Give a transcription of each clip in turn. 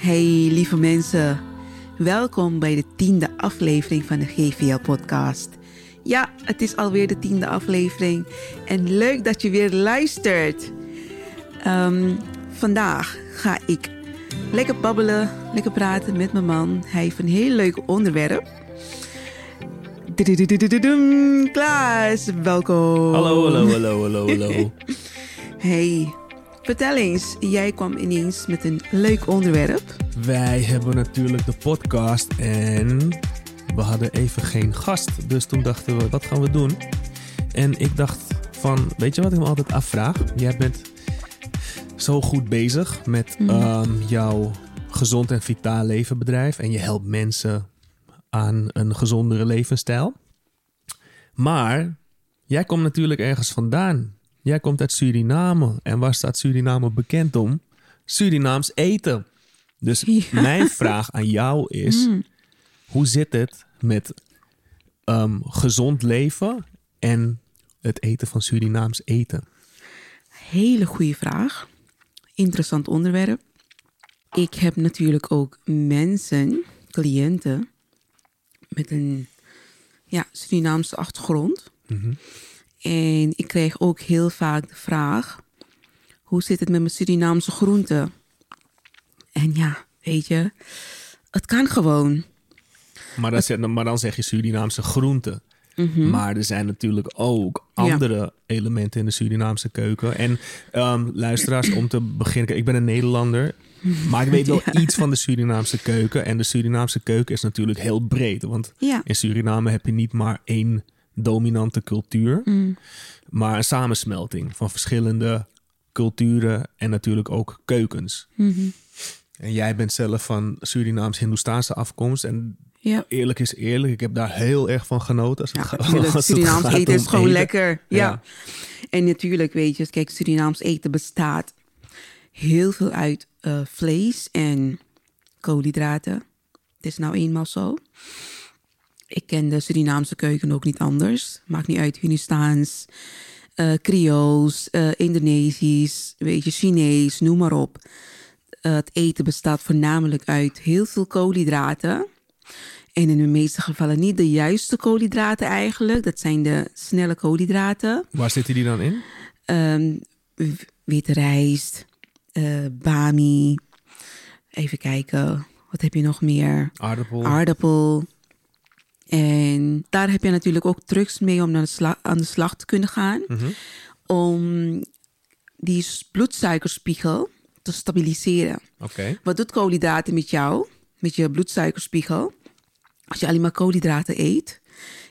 Hey lieve mensen, welkom bij de tiende aflevering van de GVL-podcast. Ja, het is alweer de tiende aflevering en leuk dat je weer luistert. Ehm, vandaag ga ik lekker babbelen, lekker praten met mijn man. Hij heeft een heel leuk onderwerp. Klaas, welkom. Hallo, hallo, hallo, hallo, hallo. Hey, vertel eens, jij kwam ineens met een leuk onderwerp. Wij hebben natuurlijk de podcast en we hadden even geen gast. Dus toen dachten we, wat gaan we doen? En ik dacht van, weet je wat ik me altijd afvraag? Jij bent zo goed bezig met Mhm. ehm, jouw gezond en vitaal levenbedrijf. En je helpt mensen aan een gezondere levensstijl. Maar jij komt natuurlijk ergens vandaan. Jij komt uit Suriname. En waar staat Suriname bekend om? Surinaams eten. Dus Ja. mijn vraag aan jou is: Mm. hoe zit het met ehm, gezond leven en het eten van Surinaams eten? Hele goede vraag. Interessant onderwerp. Ik heb natuurlijk ook mensen, cliënten, met een ja, Surinaamse achtergrond. Mhm. En ik krijg ook heel vaak de vraag: hoe zit het met mijn Surinaamse groenten? En ja, weet je, het kan gewoon. Maar, dan, zeg- maar dan zeg je Surinaamse groenten. Mhm. Maar er zijn natuurlijk ook Ja. andere elementen in de Surinaamse keuken. En ehm, luisteraars, om te beginnen, ik ben een Nederlander. Maar ik weet wel iets van de Surinaamse keuken. En de Surinaamse keuken is natuurlijk heel breed. Want Ja. in Suriname heb je niet maar één dominante cultuur. Mm. Maar een samensmelting van verschillende culturen en natuurlijk ook keukens. Mhm. En jij bent zelf van Surinaams-Hindoestaanse afkomst. En Ja. eerlijk is eerlijk, ik heb daar heel erg van genoten. Als het Ja, natuurlijk. het Surinaams gaat eten is gewoon eten. lekker. Ja. Ja. En natuurlijk, weet je, kijk, Surinaams eten bestaat heel veel uit eh, vlees en koolhydraten. Het is nou eenmaal zo. Ik ken de Surinaamse keuken ook niet anders. Maakt niet uit, Hindustaans, eh Creools, eh, Indonesisch, weet je, Chinees, noem maar op. Eh, het eten bestaat voornamelijk uit heel veel koolhydraten. En in de meeste gevallen niet de juiste koolhydraten eigenlijk. Dat zijn de snelle koolhydraten. Waar zitten die dan in? W- witte rijst, bami. Even kijken, wat heb je nog meer? Aardappel. Aardappel. En daar heb je natuurlijk ook trucs mee om naar de sla- aan de slag te kunnen gaan. Mhm. Om die bloedsuikerspiegel te stabiliseren. Oké. Wat doet koolhydraten met jou? Met je bloedsuikerspiegel? Als je alleen maar koolhydraten eet.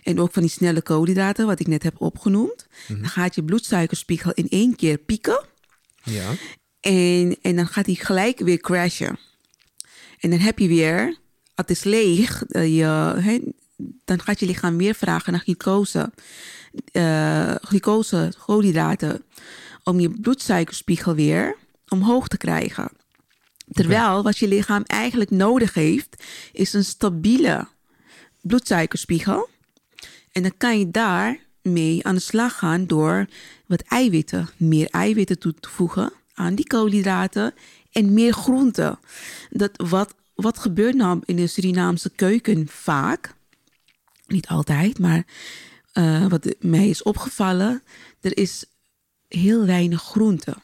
En ook van die snelle koolhydraten, wat ik net heb opgenoemd. Dan gaat je bloedsuikerspiegel in één keer pieken. Ja. En, en dan gaat hij gelijk weer crashen. En dan heb je weer, het is leeg, eh, je, hè, dan gaat je lichaam weer vragen naar glucose. eh glucose, koolhydraten. Om je bloedsuikerspiegel weer omhoog te krijgen. Terwijl wat je lichaam eigenlijk nodig heeft, is een stabiele bloedsuikerspiegel. En dan kan je daarmee aan de slag gaan door wat eiwitten, meer eiwitten toe te voegen aan die koolhydraten en meer groenten. Dat wat, wat gebeurt nou in de Surinaamse keuken vaak? Niet altijd, maar eh, wat mij is opgevallen, er is heel weinig groente.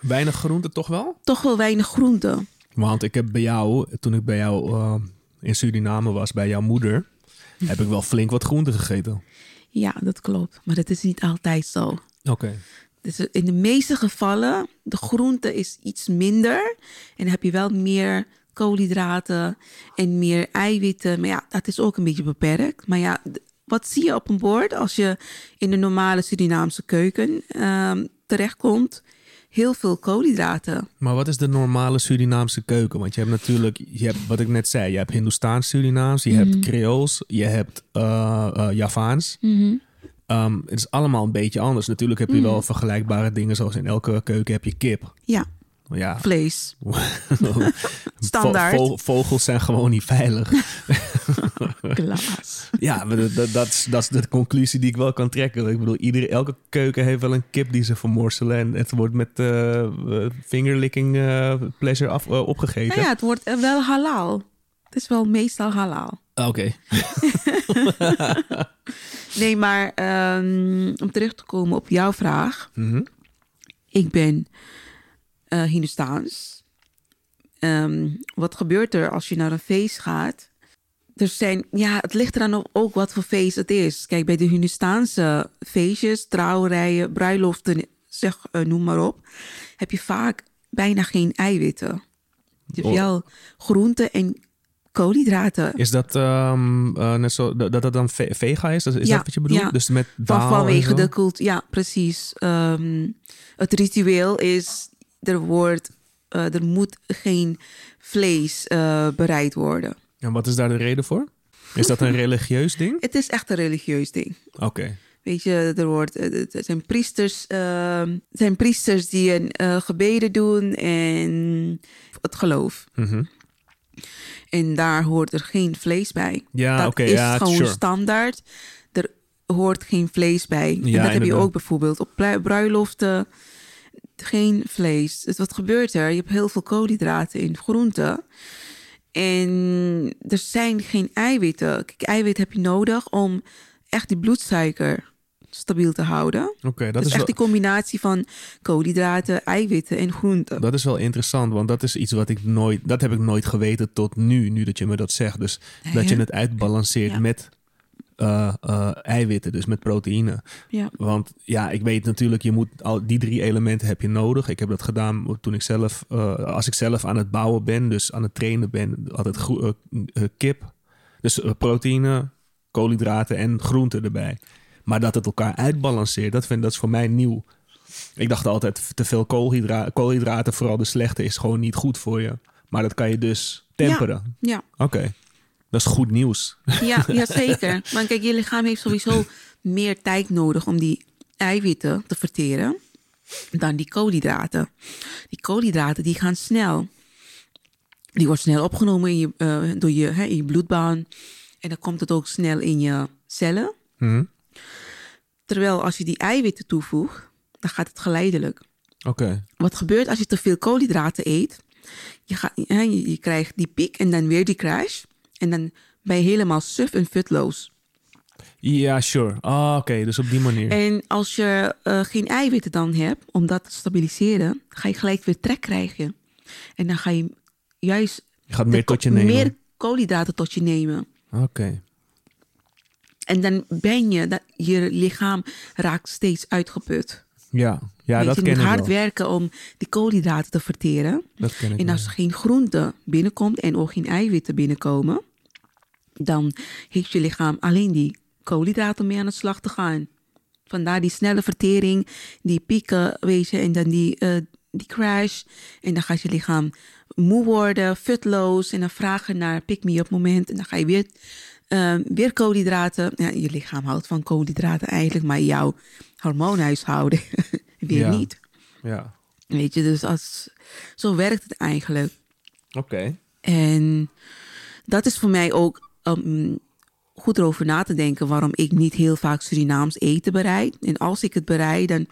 Weinig groente toch wel? Toch wel weinig groente. Want ik heb bij jou, toen ik bij jou eh, in Suriname was, bij jouw moeder, heb ik wel flink wat groente gegeten. Ja, dat klopt. Maar dat is niet altijd zo. Oké. Dus in de meeste gevallen, de groente is iets minder. En dan heb je wel meer koolhydraten en meer eiwitten. Maar ja, dat is ook een beetje beperkt. Maar ja, wat zie je op een bord als je in de normale Surinaamse keuken ehm, terechtkomt? Heel veel koolhydraten. Maar wat is de normale Surinaamse keuken? Want je hebt natuurlijk, je hebt wat ik net zei, je hebt Hindoestaans Surinaams, je hebt Creools, je hebt eh, Javaans. Ehm, het is allemaal een beetje anders. Natuurlijk heb je wel vergelijkbare dingen, zoals in elke keuken heb je kip. Ja, Ja, vlees. Standaard. vo- vogels zijn gewoon niet veilig. Klaas. Ja, maar dat, dat, dat, is, dat is de conclusie die ik wel kan trekken. Ik bedoel, iedere, elke keuken heeft wel een kip die ze vermorselen. En het wordt met eh fingerlicking eh, pleasure af, eh, opgegeten. Nou ja, het wordt wel halal. Het is wel meestal halal. Ah, Oké. Nee, maar ehm, om terug te komen op jouw vraag. Mhm. Ik ben eh Hindustaans. Ehm, wat gebeurt er als je naar een feest gaat? Er zijn, ja, het ligt eraan op ook wat voor feest het is. Kijk, bij de Hindustaanse feestjes, trouwerijen, bruiloften, zeg, eh, noem maar op, heb je vaak bijna geen eiwitten. Oh. wel groenten en koolhydraten. Is dat ehm, eh, net zo dat dat dan ve- vega is? Is Ja, dat wat je bedoelt? ja. Dus met Van, vanwege de cult, ja, precies. Ehm, het ritueel is, er, wordt, eh, er moet geen vlees eh, bereid worden. En wat is daar de reden voor? Is dat een religieus ding? Het is echt een religieus ding. Oké. Weet je, er, wordt, eh, er zijn, priesters, ehm, zijn priesters die een eh, gebeden doen en het geloof. Mhm. En daar hoort er geen vlees bij. Ja, dat is ja, gewoon sure. standaard. Er hoort geen vlees bij. en dat heb je ook bijvoorbeeld op brui- bruiloften. Geen vlees. Dus wat gebeurt er? Je hebt heel veel koolhydraten in groenten. En er zijn geen eiwitten. Kijk, eiwit heb je nodig om echt die bloedsuiker stabiel te houden. Oké, dat Dat is is echt wel... die combinatie van koolhydraten, eiwitten en groenten. Dat is wel interessant, want dat is iets wat ik nooit, dat heb ik nooit geweten tot nu, nu dat je me dat zegt. Dus dat je het uitbalanceert Ja. met eh, eh, eiwitten, dus met proteïne. Ja. Want ja, ik weet natuurlijk, je moet al die drie elementen heb je nodig. Ik heb dat gedaan toen ik zelf, eh, als ik zelf aan het bouwen ben, dus aan het trainen ben, altijd kip. Dus proteïne, koolhydraten en groenten erbij. Maar dat het elkaar uitbalanceert, dat, vind, dat is voor mij nieuw. Ik dacht altijd, te veel koolhydra koolhydraten, vooral de slechte, is gewoon niet goed voor je. Maar dat kan je dus temperen. Ja, Oké, dat is goed nieuws. ja, ja, zeker. Maar kijk, je lichaam heeft sowieso meer tijd nodig om die eiwitten te verteren dan die koolhydraten. Die koolhydraten die gaan snel. Die wordt snel opgenomen in je, eh, door je, hè, in je bloedbaan. En dan komt het ook snel in je cellen. Mhm. Terwijl als je die eiwitten toevoegt, dan gaat het geleidelijk. Oké, Wat gebeurt als je te veel koolhydraten eet? Je, gaat, hè, je, je krijgt die piek en dan weer die crash. En dan ben je helemaal suf en futloos. ja, sure. Ah, Oké, dus op die manier. En als je eh, geen eiwitten dan hebt om dat te stabiliseren, ga je gelijk weer trek krijgen. En dan ga je juist Je gaat meer ko- tot je nemen. meer koolhydraten tot je nemen. Oké. En dan ben je, dat, je lichaam raakt steeds uitgeput. Ja, ja Weet dat je ken moet ik hard wel. werken om die koolhydraten te verteren. Dat ken ik En als er geen groente binnenkomt en ook geen eiwitten binnenkomen, dan heeft je lichaam alleen die koolhydraten mee aan de slag te gaan. Vandaar die snelle vertering, die pieken, weet je, en dan die, eh, die crash. En dan gaat je lichaam moe worden, futloos en dan vragen naar pick-me-up moment. En dan ga je weer, eh, weer koolhydraten. Ja, je lichaam houdt van koolhydraten eigenlijk, maar jouw hormoonhuishouden weer Ja. niet. Ja, Weet je, dus als, zo werkt het eigenlijk. oké. En dat is voor mij ook um, goed erover na te denken waarom ik niet heel vaak Surinaams eten bereid. En als ik het bereid, dan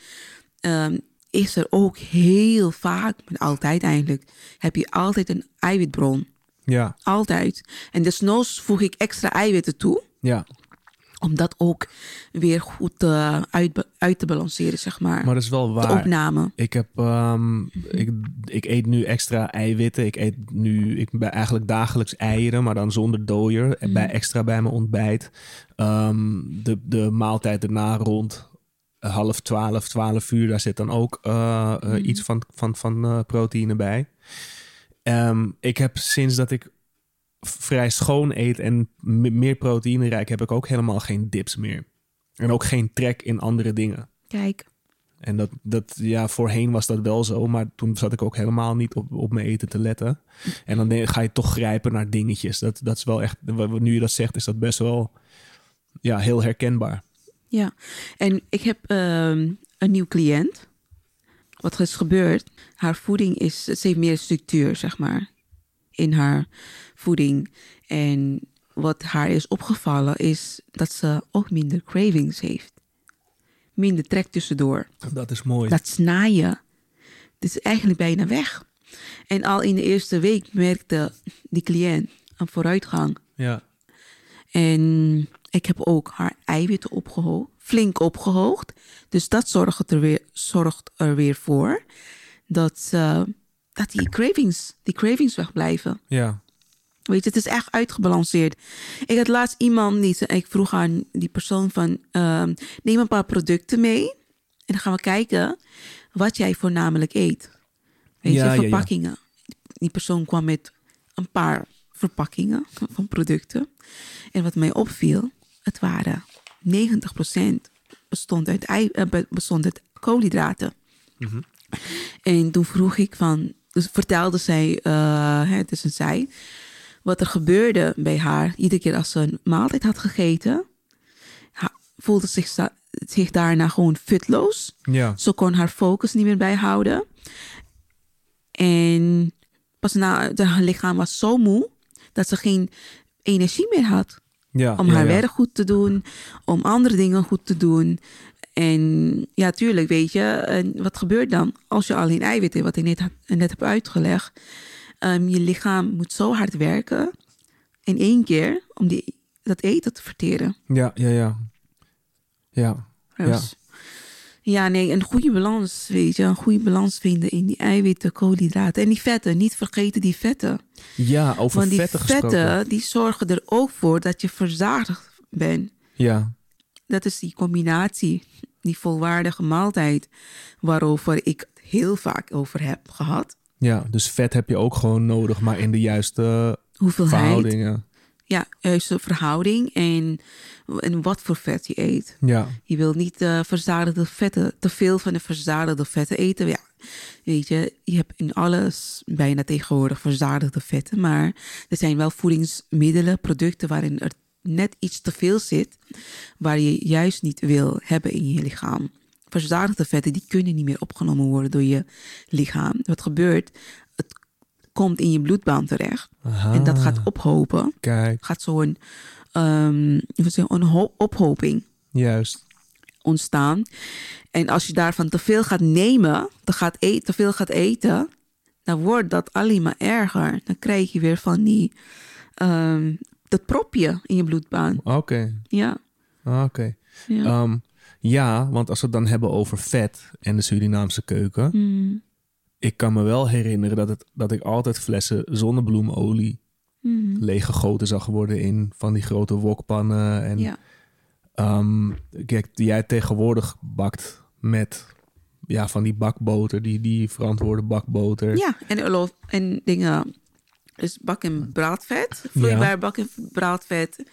um, is er ook heel vaak, maar altijd eigenlijk, heb je altijd een eiwitbron. Ja, Altijd. En desnoods voeg ik extra eiwitten toe. ja. Om dat ook weer goed uh, uit, uit, te balanceren, zeg maar. Maar dat is wel de waar. opname. Ik heb, um, ik, ik eet nu extra eiwitten. Ik eet nu, ik ben eigenlijk dagelijks eieren, maar dan zonder dooier. En bij extra bij mijn ontbijt. Um, de, de maaltijd erna rond half twaalf, twaalf uur. Daar zit dan ook uh, uh, mm. iets van, van, van proteïne bij. Um, ik heb sinds dat ik vrij schoon eet en meer proteïnerijk, heb ik ook helemaal geen dips meer. En ook geen trek in andere dingen. Kijk. En dat, dat, ja, voorheen was dat wel zo, maar toen zat ik ook helemaal niet op, op mijn eten te letten. En dan ga je toch grijpen naar dingetjes. Dat, dat is wel echt, nu je dat zegt, is dat best wel ja, heel herkenbaar. Ja, en ik heb um, een nieuw cliënt. Wat is gebeurd? Haar voeding is, ze heeft meer structuur, zeg maar, in haar voeding. En wat haar is opgevallen is dat ze ook minder cravings heeft. Minder trek tussendoor. Dat is mooi. Dat snaaien, dat is eigenlijk bijna weg. En al in de eerste week merkte die cliënt een vooruitgang. Ja. En ik heb ook haar eiwitten opgehoogd, flink opgehoogd. Dus dat zorgt er weer, zorgt er weer voor dat, eh, dat die cravings, die cravings wegblijven. Ja. Weet je, het is echt uitgebalanceerd. Ik had laatst iemand die ik vroeg aan die persoon van ehm, neem een paar producten mee en dan gaan we kijken wat jij voornamelijk eet. Weet Ja, je, ja. verpakkingen. Die persoon kwam met een paar verpakkingen van producten. En wat mij opviel, het waren 90% bestond uit, ei, eh, be- bestond uit koolhydraten. En toen vroeg ik van, dus vertelde zij, eh, het is een zij, wat er gebeurde bij haar. Iedere keer als ze een maaltijd had gegeten, voelde zich, zich daarna gewoon futloos. Ja. Ze kon haar focus niet meer bijhouden. En pas na, haar lichaam was zo moe dat ze geen energie meer had Ja. om ja, haar werk goed te doen, om andere dingen goed te doen. En ja, tuurlijk, weet je, en wat gebeurt dan als je alleen eiwitten, wat ik net, heb uitgelegd, Ehm, je lichaam moet zo hard werken in één keer om die, dat eten te verteren. Ja, ja, ja. Ja. Dus, ja, nee, een goede balans, weet je, een goede balans vinden in die eiwitten, koolhydraten en die vetten. Niet vergeten die vetten. Ja, over Want die vetten vetten, gesproken. die zorgen er ook voor dat je verzadigd bent. Ja. Dat is die combinatie, die volwaardige maaltijd, waarover ik het heel vaak over heb gehad. Ja, dus vet heb je ook gewoon nodig, maar in de juiste Hoeveelheid, verhoudingen. ja, juiste verhouding en, en wat voor vet je eet. Ja. Je wilt niet verzadigde vetten, te veel van de verzadigde vetten eten. Ja, weet je, je hebt in alles bijna tegenwoordig verzadigde vetten, maar er zijn wel voedingsmiddelen, producten waarin er net iets te veel zit, waar je juist niet wil hebben in je lichaam. Verzadigde vetten die kunnen niet meer opgenomen worden door je lichaam. Wat gebeurt? Het komt in je bloedbaan terecht Aha. en dat gaat ophopen. Kijk, Gaat zo'n zeggen, een ho- ophoping juist. ontstaan. En als je daarvan te veel gaat nemen, te, gaat e- te veel gaat eten, dan wordt dat alleen maar erger. Dan krijg je weer van die, ehm, dat propje in je bloedbaan. Oké. Ja, Oké. ja. Ehm, ja, want als we het dan hebben over vet en de Surinaamse keuken. Mm, Ik kan me wel herinneren dat, het, dat ik altijd flessen zonnebloemolie mm, leeggegoten zag worden in van die grote wokpannen. En ja. ehm, kijk, die jij tegenwoordig bakt met ja, van die bakboter, die, die verantwoorde bakboter. ja, en, en dingen, dus bak- en braadvet, vloeibaar bak- en braadvet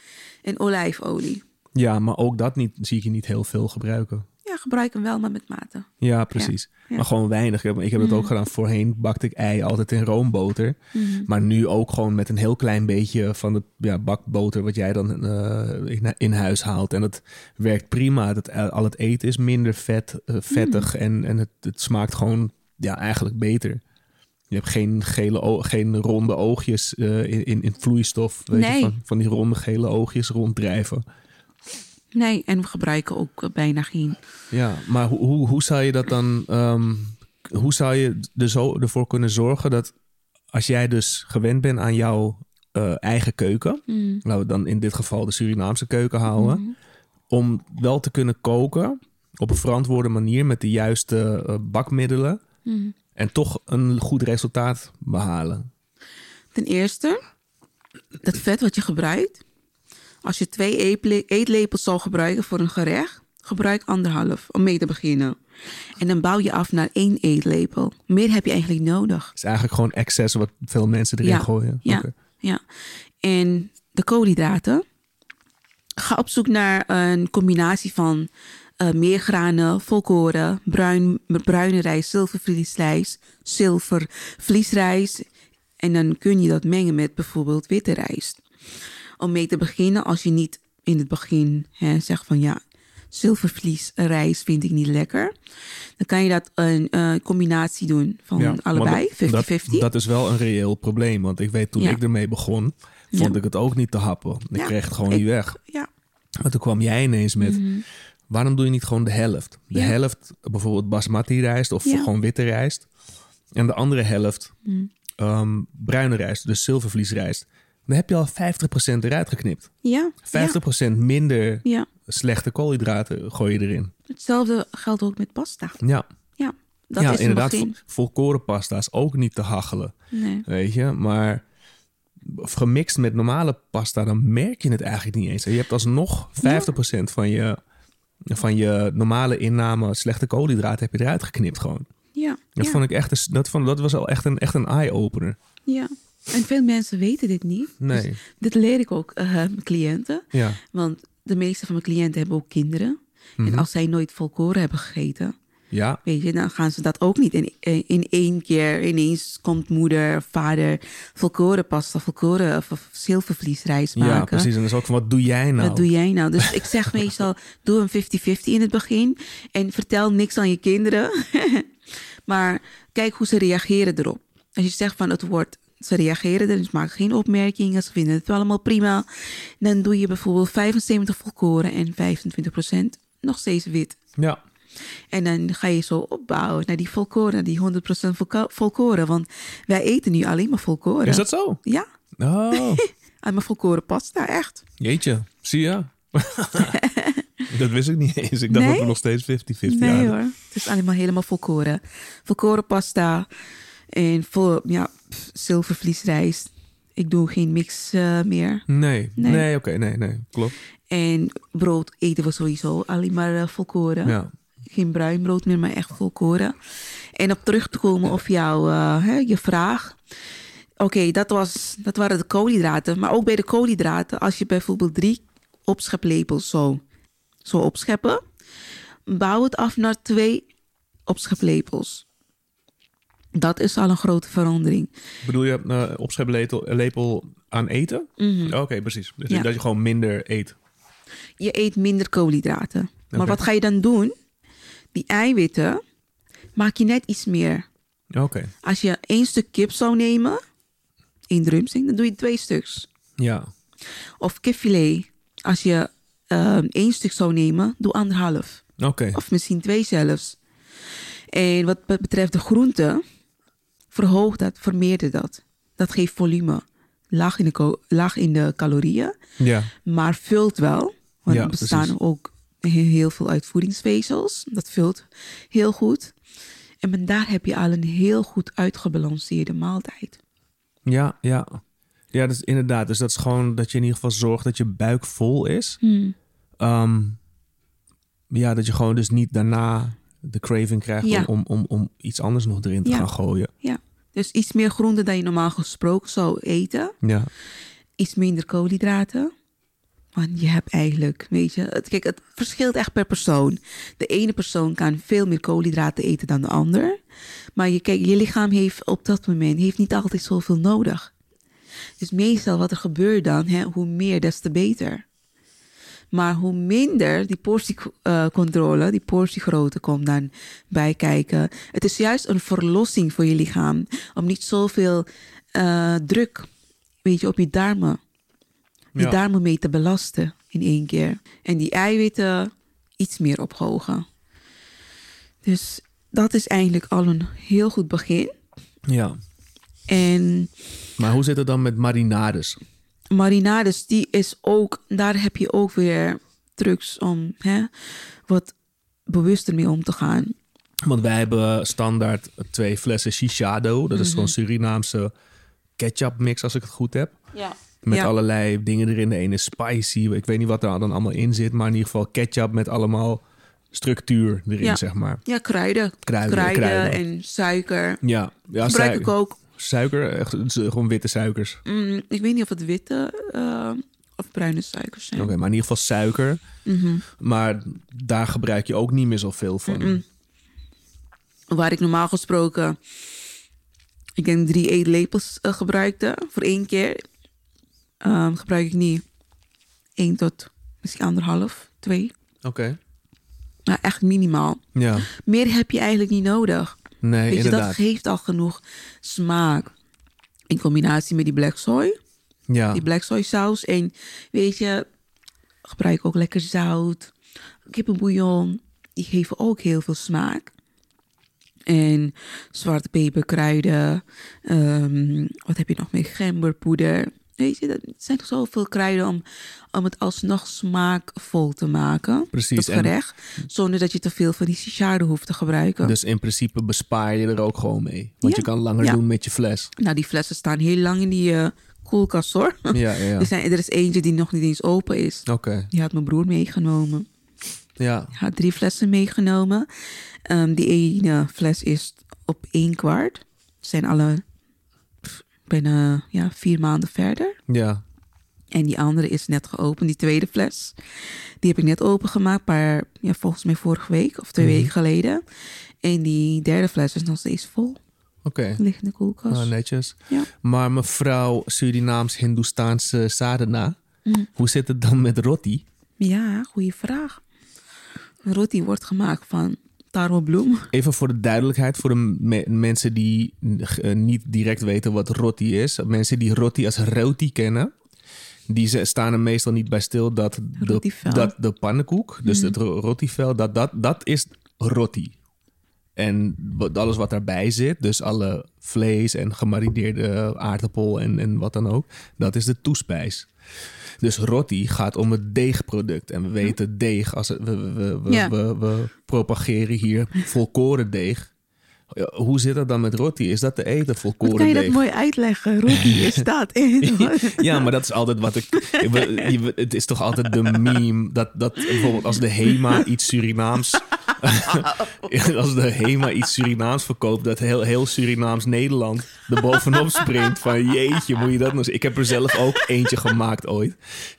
en olijfolie. Ja, maar ook dat niet, zie ik je niet heel veel gebruiken. Ja, gebruik hem wel, maar met mate. Ja, precies. ja. Maar gewoon weinig. Ik heb, ik heb het ook gedaan. Voorheen bakte ik ei altijd in roomboter. Mhm. Maar nu ook gewoon met een heel klein beetje van de ja, bakboter... wat jij dan eh, in, in huis haalt. En dat werkt prima. Dat, al het eten is minder vet, eh, vettig. Mhm. En, en het, het smaakt gewoon ja, eigenlijk beter. Je hebt geen, gele, geen ronde oogjes eh, in, in, in vloeistof. Weet je, Nee. van, van die ronde gele oogjes ronddrijven. Nee, en we gebruiken ook eh, bijna geen Ja, maar hoe, hoe, hoe zou je dat dan... ehm, hoe zou je er zo ervoor kunnen zorgen dat... als jij dus gewend bent aan jouw eh, eigen keuken... Mm. laten we dan in dit geval de Surinaamse keuken houden... Mhm. om wel te kunnen koken op een verantwoorde manier... met de juiste bakmiddelen... Mhm. En toch een goed resultaat behalen. Ten eerste, dat vet wat je gebruikt. Als je twee eetle- eetlepels zou gebruiken voor een gerecht, gebruik anderhalf om mee te beginnen. En dan bouw je af naar één eetlepel. Meer heb je eigenlijk nodig. Het is eigenlijk gewoon excess wat veel mensen erin Ja, gooien. ja. Ja. En de koolhydraten. Ga op zoek naar een combinatie van eh meergranen, volkoren, bruin, bruine rijst, zilvervliesrijst, zilvervliesrijst. En dan kun je dat mengen met bijvoorbeeld witte rijst. Om mee te beginnen, als je niet in het begin hè, zegt van ja, zilvervliesrijst vind ik niet lekker. Dan kan je dat een eh, combinatie doen van Ja, allebei, want 50-50. Dat, dat is wel een reëel probleem. Want ik weet toen Ja. ik ermee begon, vond Ja. ik het ook niet te happen. Ik kreeg het gewoon ik- niet weg. Ja. Maar toen kwam jij ineens met... Mhm. Waarom doe je niet gewoon de helft? De Ja. helft bijvoorbeeld basmati rijst of Ja. gewoon witte rijst. En de andere helft Mhm. ehm, bruine rijst, dus zilvervliesrijst. Dan heb je al 50% eruit geknipt. Ja. 50% minder slechte koolhydraten gooi je erin. Hetzelfde geldt ook met pasta. Ja, Ja. Dat ja is inderdaad. Volkoren pasta is ook niet te hachelen. Nee. Weet je, maar gemixt met normale pasta, dan merk je het eigenlijk niet eens. Je hebt alsnog 50% van je, van je normale inname slechte koolhydraten heb je eruit geknipt gewoon. Ja. Dat ja. vond ik echt, een- dat, vond, dat was al echt een, echt een eye-opener. ja. En veel mensen weten dit niet. Nee, Dus dit leer ik ook eh, mijn cliënten. ja. Want de meeste van mijn cliënten hebben ook kinderen. Mhm. En als zij nooit volkoren hebben gegeten, Ja, weet je, dan gaan ze dat ook niet in, in één keer. Ineens komt moeder, vader volkoren pasta, volkoren of, zilvervliesrijst maken. ja, precies. En dan is ook van, wat doe jij nou? Wat doe jij nou? Dus ik zeg meestal, doe een 50-50 in het begin. En vertel niks aan je kinderen. maar kijk hoe ze reageren erop. Als je zegt van het woord, ze reageren er, dus maak geen opmerkingen. Ze vinden het wel allemaal prima. Dan doe je bijvoorbeeld 75 volkoren en 25% nog steeds wit. Ja, En dan ga je zo opbouwen naar die volkoren, die 100% volko- volkoren. Want wij eten nu alleen maar volkoren. is dat zo? Ja, Oh, alleen maar volkoren pasta, echt. jeetje. Zie je? dat wist ik niet eens. Ik dacht Nee? dat we nog steeds 50-50 Nee hadden. hoor, het is allemaal helemaal volkoren. Volkoren pasta en vol, ja, zilvervliesrijst. Ik doe geen mix eh, meer. Nee, nee, Nee. oké, nee, nee, klopt. En brood eten we sowieso alleen maar eh, volkoren. Ja. Geen bruin brood meer, maar echt volkoren. En op terug te komen op jouw eh, hè, je vraag. Oké, dat dat, dat waren de koolhydraten. Maar ook bij de koolhydraten, als je bijvoorbeeld drie opscheplepels zo, zo opscheppen, bouw het af naar twee opscheplepels. Dat is al een grote verandering. Bedoel je uh, opscheplepel lepel aan eten? Oké, precies. Dus Mhm. Ja. dat je gewoon minder eet. Je eet minder koolhydraten. Maar wat ga je dan doen? Die eiwitten maak je net iets meer. Oké, Als je één stuk kip zou nemen, één drumstick, dan doe je twee stuks. ja. Of kipfilet, als je ehm, één stuk zou nemen, doe anderhalf. Oké, Of misschien twee zelfs. En wat be- betreft de groenten, verhoog dat, vermeerder dat. Dat geeft volume. Laag in de, laag in de calorieën, ja. maar vult wel. Want Ja, er bestaan precies. ook heel veel uitvoedingsvezels. Dat vult heel goed. En met daar heb je al een heel goed uitgebalanceerde maaltijd. Ja, ja. Ja, dus inderdaad. Dus dat is gewoon dat je in ieder geval zorgt dat je buik vol is. Ehm, ja, dat je gewoon dus niet daarna de craving krijgt Ja. om, om, om, om iets anders nog erin te Ja. gaan gooien. Ja, dus iets meer groente dan je normaal gesproken zou eten. Ja, Iets minder koolhydraten. Je hebt eigenlijk, weet je, het, kijk, het verschilt echt per persoon. De ene persoon kan veel meer koolhydraten eten dan de ander. Maar je, kijk, je lichaam heeft op dat moment heeft niet altijd zoveel nodig. Dus meestal wat er gebeurt dan, hè, hoe meer, des te beter. Maar hoe minder die portiecontrole, die portiegrootte komt dan bij kijken. Het is juist een verlossing voor je lichaam. Om niet zoveel eh, druk weet je, op je darmen. Je Ja. darmen mee te belasten in één keer. En die eiwitten iets meer ophogen. Dus dat is eigenlijk al een heel goed begin. ja. En Maar hoe zit het dan met marinades? marinades, die is ook, daar heb je ook weer trucs om hè, wat bewuster mee om te gaan. Want wij hebben standaard twee flessen Shishado. Dat is Mhm. gewoon Surinaamse ketchup mix, als ik het goed heb. Ja. Met Ja. allerlei dingen erin. De ene is spicy. Ik weet niet wat er dan allemaal in zit. Maar in ieder geval ketchup met allemaal structuur erin, Ja. zeg maar. Ja, kruiden. Kruiden, kruiden. en suiker. Ja, ja Gebruik ik ook. Suiker, echt, gewoon witte suikers. Mm, ik weet niet of het witte eh, of bruine suikers zijn. Oké, maar in ieder geval suiker. Mhm. Maar daar gebruik je ook niet meer zoveel van. Waar ik normaal gesproken, ik denk drie eetlepels eh, gebruikte voor één keer, ehm, gebruik ik niet één tot misschien anderhalf, twee. Oké. Maar echt minimaal. Ja, Meer heb je eigenlijk niet nodig. nee, Weet je, dat inderdaad. geeft al genoeg smaak. In combinatie met die black soy. Ja. Die black soy saus. En weet je, gebruik ook lekker zout. Kippenbouillon. Die geven ook heel veel smaak. En zwarte peperkruiden. ehm, wat heb je nog meer? Gemberpoeder. Weet je, dat zijn zoveel kruiden om, om het alsnog smaakvol te maken. Precies, en- gerecht. Zonder dat je te veel van die sicharde hoeft te gebruiken. Dus in principe bespaar je er ook gewoon mee. Want Ja. je kan langer Ja. doen met je fles. Nou, die flessen staan heel lang in die eh, koelkast hoor. Ja, ja. Er, zijn, er is eentje die nog niet eens open is. Oké. Die had mijn broer meegenomen. Ja. Hij had drie flessen meegenomen. Ehm, die ene fles is op één kwart. Het zijn alle bijna ja, vier maanden verder. Ja. En die andere is net geopend, die tweede fles. Die heb ik net opengemaakt, maar ja, volgens mij vorige week of twee Mhm. weken geleden. En die derde fles is nog steeds vol. Oké. Ligt in de koelkast. Ah, netjes. Ja. Maar mevrouw Surinaams-Hindoestaanse sadhana, Mm. hoe zit het dan met roti? Ja, goede vraag. Roti wordt gemaakt van tarwebloem. Even voor de duidelijkheid, voor de me- mensen die eh, niet direct weten wat roti is. Mensen die roti als roti kennen, die staan er meestal niet bij stil dat de, dat de pannenkoek, dus het ro- rotivel, dat, dat, dat is roti. En alles wat daarbij zit, dus alle vlees en gemarineerde aardappel en, en wat dan ook, dat is de toespijs. Dus roti gaat om het deegproduct. En we weten deeg, als het, we, we, we, we, Ja. we, we propageren hier volkoren deeg. Hoe zit dat dan met roti? Is dat te eten, Wat volkoren kan je dat deeg? mooi uitleggen? Roti is dat. Ja, maar dat is altijd wat ik. Het is toch altijd de meme dat, dat bijvoorbeeld als de HEMA iets Surinaams. Als de HEMA iets Surinaams verkoopt, dat heel, heel Surinaams Nederland er bovenop springt. Van jeetje, moet je dat eens- Ik heb er zelf ook eentje gemaakt ooit.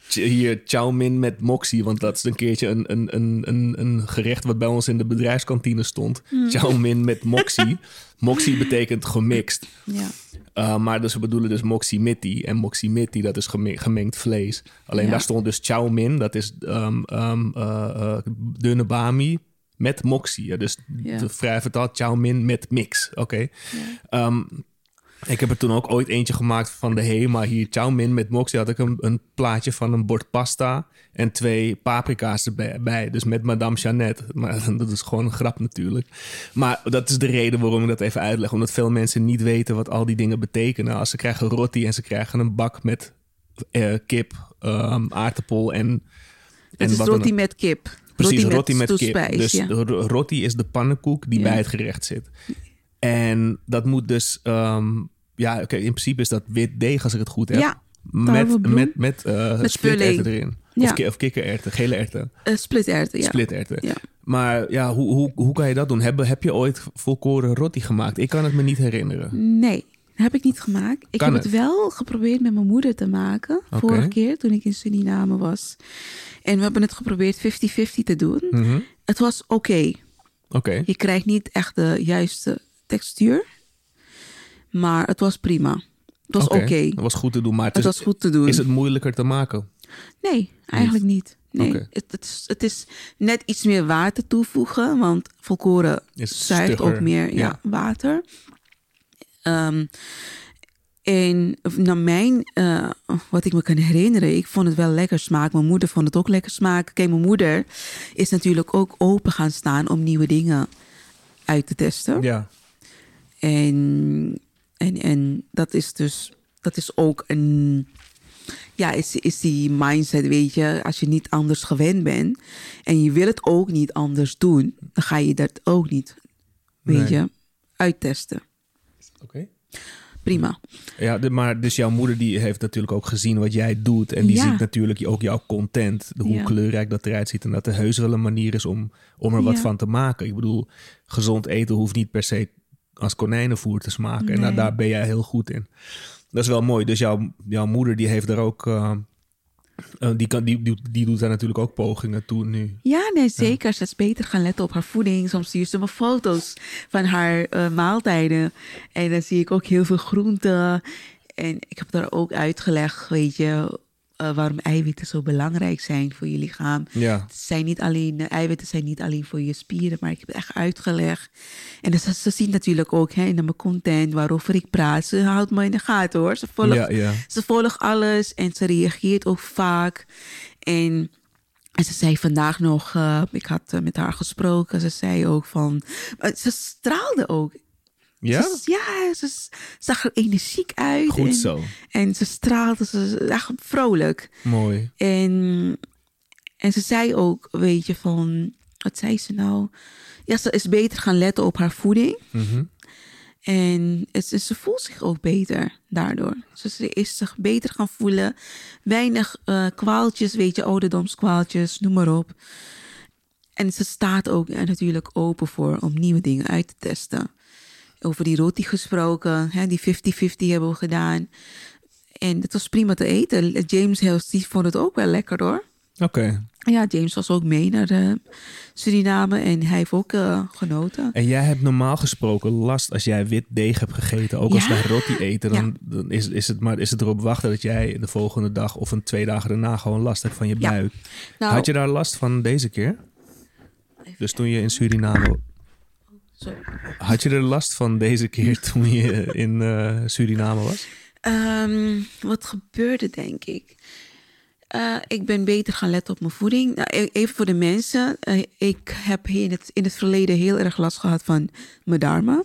Hier, chow mein met moxie, want dat is een keertje een, een, een, een, gerecht wat bij ons in de bedrijfskantine stond. Chow mein met moxie. Moxie betekent gemixt. Ja. Uh, maar dus we bedoelen dus moximiti. En moximiti, dat is geme- gemengd vlees. Alleen Ja. daar stond dus chow mein, dat is um, um, uh, uh, dunne bami met moxie. Dus Ja. vrij vertaald chow mein met mix. Oké. Um, ik heb er toen ook ooit eentje gemaakt van de Hema hier. Chow mein met moxie had ik een, een plaatje van een bord pasta en twee paprika's erbij. bij. Dus met Madame Jeannette. Maar dat is gewoon een grap natuurlijk. Maar dat is de reden waarom ik dat even uitleg. Omdat veel mensen niet weten wat al die dingen betekenen. Als ze krijgen roti en ze krijgen een bak met eh, kip, ehm, aardappel en... en Het is roti met kip. Precies, roti met, kip. Dus ja. roti is de pannenkoek die Ja. bij het gerecht zit. En dat moet dus... ehm, ja, oké, in principe is dat wit deeg als ik het goed heb. Ja, met, met, met, eh Met spliterwten puree. erin. Ja. Of, of kikkererwten, gele erwten. Uh, splitterwten, ja. Spliterwten. Ja. Maar ja, hoe, hoe, hoe kan je dat doen? Heb, heb je ooit volkoren roti gemaakt? Ik kan het me niet herinneren. Nee, heb ik niet gemaakt. Ik Kan heb het? het wel geprobeerd met mijn moeder te maken. Vorige keer toen ik in Suriname was. En we hebben het geprobeerd 50-50 te doen. Mhm. Het was oké. Oké, Je krijgt niet echt de juiste textuur. Maar het was prima. Het was oké. Dat was goed te doen, maar het, Het is, was goed te doen. is het moeilijker te maken? Nee, eigenlijk niet. Nee, het, het, is, het is net iets meer water toevoegen, want volkoren zuigt ook meer ja, ja. water. Ehm, en naar mijn, eh, wat ik me kan herinneren, ik vond het wel lekker smaak. Mijn moeder vond het ook lekker smaak. Kijk, mijn moeder is natuurlijk ook open gaan staan om nieuwe dingen uit te testen. Ja. En, en, en dat is dus, dat is ook een, ja, is, is die mindset, weet je, als je niet anders gewend bent en je wil het ook niet anders doen, dan ga je dat ook niet, weet Nee. je, uittesten. Oké. Prima. Ja, de- maar dus jouw moeder die heeft natuurlijk ook gezien wat jij doet. En die Ja. ziet natuurlijk ook jouw content. Hoe Ja. kleurrijk dat eruit ziet. En dat er heus wel een manier is om, om er wat Ja. van te maken. Ik bedoel, gezond eten hoeft niet per se als konijnenvoer te smaken. En daar, Nee. daar ben jij heel goed in. Dat is wel mooi. Dus jouw, jouw moeder die heeft er ook... eh, eh, die, kan, die, die, die doet daar natuurlijk ook pogingen toe nu. Ja, nee, zeker. Ze is beter gaan letten op haar voeding. Soms stuurt ze me foto's van haar eh, maaltijden. En dan zie ik ook heel veel groenten. En ik heb daar ook uitgelegd, weet je, eh, waarom eiwitten zo belangrijk zijn voor je lichaam. Ja. Het zijn niet alleen, eiwitten zijn niet alleen voor je spieren, maar ik heb het echt uitgelegd. En dus, ze zien natuurlijk ook hè, in mijn content waarover ik praat. Ze houdt me in de gaten hoor. Ze volgt, Ja, ja. ze volgt alles en ze reageert ook vaak. En, en ze zei vandaag nog, eh, ik had eh, met haar gesproken, ze zei ook van, ze straalde ook. Ja? Ze, ja, ze zag er energiek uit. Goed en, zo. En ze straalde, ze echt vrolijk. Mooi. En, en ze zei ook, weet je, van, wat zei ze nou? Ja, ze is beter gaan letten op haar voeding. Mhm. En het, ze voelt zich ook beter daardoor. Dus ze is zich beter gaan voelen. Weinig eh, kwaaltjes, weet je, ouderdomskwaaltjes, noem maar op. En ze staat ook eh, natuurlijk open voor om nieuwe dingen uit te testen. Over die roti gesproken, hè, die 50-50 hebben we gedaan. En het was prima te eten. James Hills, die vond het ook wel lekker hoor. Oké. Ja, James was ook mee naar eh, Suriname en hij heeft ook eh, genoten. En jij hebt normaal gesproken last als jij wit deeg hebt gegeten. Ook als wij roti eten, dan, Ja. dan is, is, het maar, is het erop wachten dat jij de volgende dag of een twee dagen daarna gewoon last hebt van je Ja. buik. Nou, Had je daar last van deze keer? Dus toen je in Suriname. Sorry. Had je er last van deze keer toen je in eh, Suriname was? Ehm, wat gebeurde, denk ik? Eh, ik ben beter gaan letten op mijn voeding. Nou, e- even voor de mensen. Eh, ik heb in het, in het verleden heel erg last gehad van mijn darmen.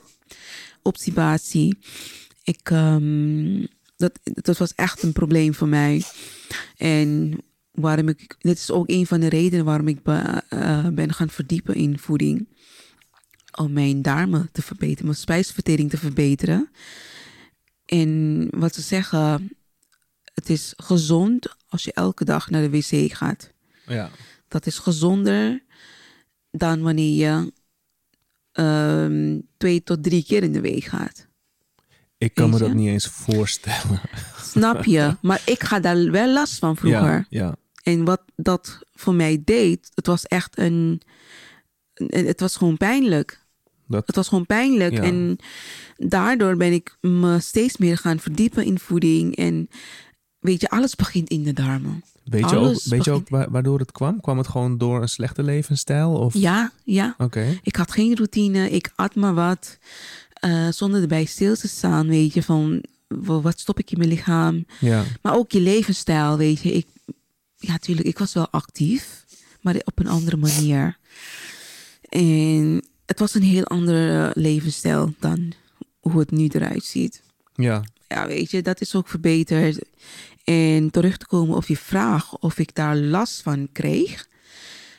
Obstipatie. Ik, ehm, dat, dat was echt een probleem voor mij. En waarom ik, dit is ook een van de redenen waarom ik be- ben gaan verdiepen in voeding. Om mijn darmen te verbeteren, mijn spijsvertering te verbeteren. En wat ze zeggen, het is gezond als je elke dag naar de wc gaat. Ja. Dat is gezonder dan wanneer je ehm, twee tot drie keer in de week gaat. Ik kan me je? dat niet eens voorstellen. Snap je? maar ik ga daar wel last van vroeger. Ja, ja. En wat dat voor mij deed, het was echt een- Het was gewoon pijnlijk. Dat, Het was gewoon pijnlijk. Ja. En daardoor ben ik me steeds meer gaan verdiepen in voeding. En weet je, alles begint in de darmen. weet je ook, weet je ook wa- waardoor het kwam? Kwam het gewoon door een slechte levensstijl? Of? Ja, ja. Oké. Ik had geen routine. Ik at maar wat. eh, zonder erbij stil te staan, weet je. Van wa- wat stop ik in mijn lichaam. Ja. Maar ook je levensstijl, weet je. Ik, ja, natuurlijk, ik was wel actief. Maar op een andere manier. En het was een heel andere levensstijl dan hoe het nu eruit ziet. Ja. ja, weet je, dat is ook verbeterd. En terug te komen op je vraag of ik daar last van kreeg.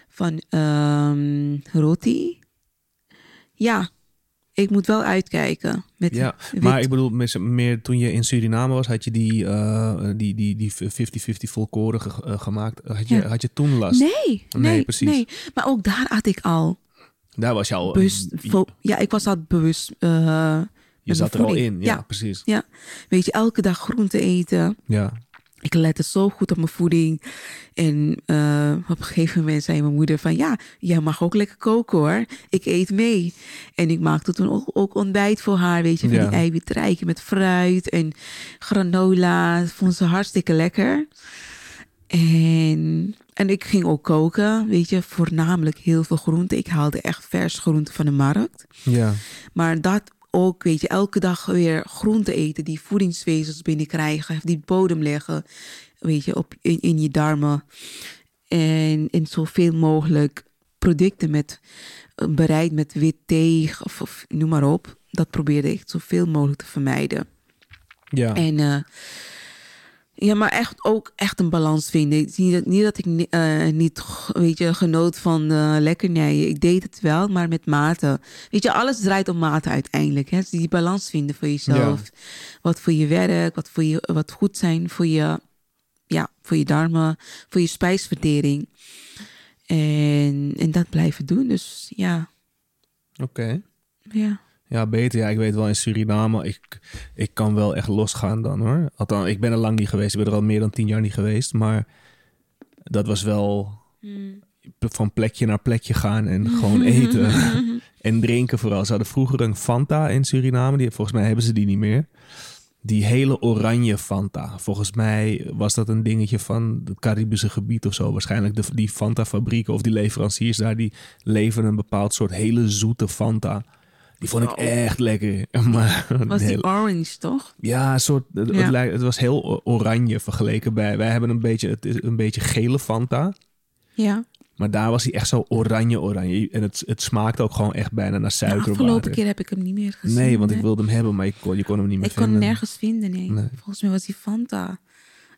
Van ehm, roti. Ja, ik moet wel uitkijken. Met Ja, wit- maar ik bedoel, meer toen je in Suriname was, had je die, eh, die, die, die 50-50 volkoren ge- eh, gemaakt. Had je, Ja. had je toen last? Nee, nee, Nee, precies. nee. Maar ook daar had ik al Daar was je al... bewust... ja, ik was al bewust... eh, je zat er al in. Ja, Ja. precies. ja, weet je, elke dag groente eten. Ja. Ik lette zo goed op mijn voeding. En eh, op een gegeven moment zei mijn moeder van... ja, jij mag ook lekker koken hoor. Ik eet mee. En ik maakte toen ook, ook ontbijt voor haar. Weet je, van Ja. die eiwitrijken met fruit en granola. Dat vond ze hartstikke lekker. En, en ik ging ook koken. Weet je, voornamelijk heel veel groenten. Ik haalde echt vers groenten van de markt. Ja. Maar dat ook, weet je, elke dag weer groente eten, die voedingsvezels binnenkrijgen, die bodem leggen, weet je, op, in, in je darmen. En, en zoveel mogelijk producten met, eh, bereid met wit of, of noem maar op. Dat probeerde ik zoveel mogelijk te vermijden. Ja. En eh, ja, maar echt ook echt een balans vinden. Niet dat, niet dat ik eh, niet, weet je, genoot van eh lekkernijen. Ik deed het wel, maar met mate. Weet je, alles draait om mate uiteindelijk. Hè? Dus die balans vinden voor jezelf. Wat voor je werk, wat, voor je, wat goed zijn voor je, ja, voor je darmen, voor je spijsvertering. En, en dat blijven doen. Dus ja, Oké. ja. Ja, beter. Ja, ik weet wel in Suriname, ik, ik kan wel echt losgaan dan hoor. Althans, ik ben er lang niet geweest. Ik ben er al meer dan tien jaar niet geweest. Maar dat was wel van plekje naar plekje gaan en gewoon eten. en drinken vooral. Ze hadden vroeger een Fanta in Suriname. Die, volgens mij hebben ze die niet meer. die hele oranje Fanta. Volgens mij was dat een dingetje van het Caribische gebied of zo. Waarschijnlijk de, die Fanta-fabrieken of die leveranciers daar... die leveren een bepaald soort hele zoete Fanta. Die vond ik echt lekker. Maar Was die orange, toch? ja, een soort, het, Ja. Het, lijkt- het was heel oranje vergeleken bij... Wij hebben een beetje, het is een beetje gele Fanta. Ja. Maar daar was hij echt zo oranje-oranje. En het, het smaakte ook gewoon echt bijna naar De suiker. afgelopen keer heb ik hem niet meer gezien. Nee, want ik wilde hem hebben, maar je kon, je kon hem niet meer Ik kon hem vinden. nergens vinden, nee. Nee. Volgens mij was die Fanta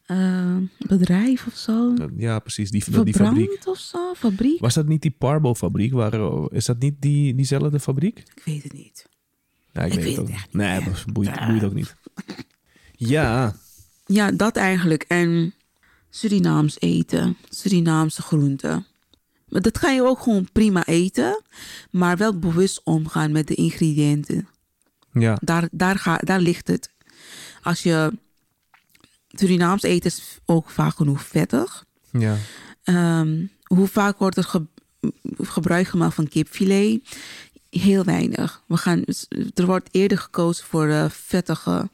eh, bedrijf of zo. Ja, precies. Die, die fabriek. Verbrand of zo, fabriek. Was dat niet die Parbo-fabriek? Waar, is dat niet die, diezelfde fabriek? Ik weet het niet. Ja, ik, Ik weet weet het ook niet. Nee, dat boeit, boeit ook niet. Ja, Ja, dat eigenlijk. En Surinaams eten, Surinaamse groenten. Maar dat ga je ook gewoon prima eten, maar wel bewust omgaan met de ingrediënten. ja, Daar, daar, ga, daar ligt het. Als je Surinaams eten is ook vaak genoeg vettig. ja. Ehm, hoe vaak wordt er ge- gebruik gemaakt van kipfilet? Heel weinig. We gaan, er wordt eerder gekozen voor eh, vettige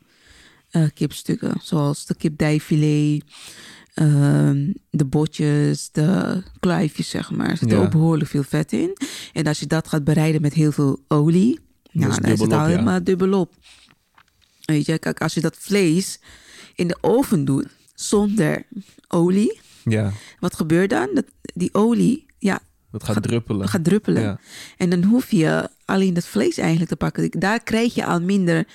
eh, kipstukken, zoals de kipdijfilet, ehm, de botjes, de kluifjes, zeg maar. Er zit Ja. ook behoorlijk veel vet in. En als je dat gaat bereiden met heel veel olie, nou, dan is het al ja. helemaal dubbelop. Weet je, kijk, als je dat vlees in de oven doet zonder olie, ja. wat gebeurt dan? Dat, die olie ja, Dat gaat druppelen. gaat druppelen. Ja. En dan hoef je alleen dat vlees eigenlijk te pakken. Daar krijg je al minder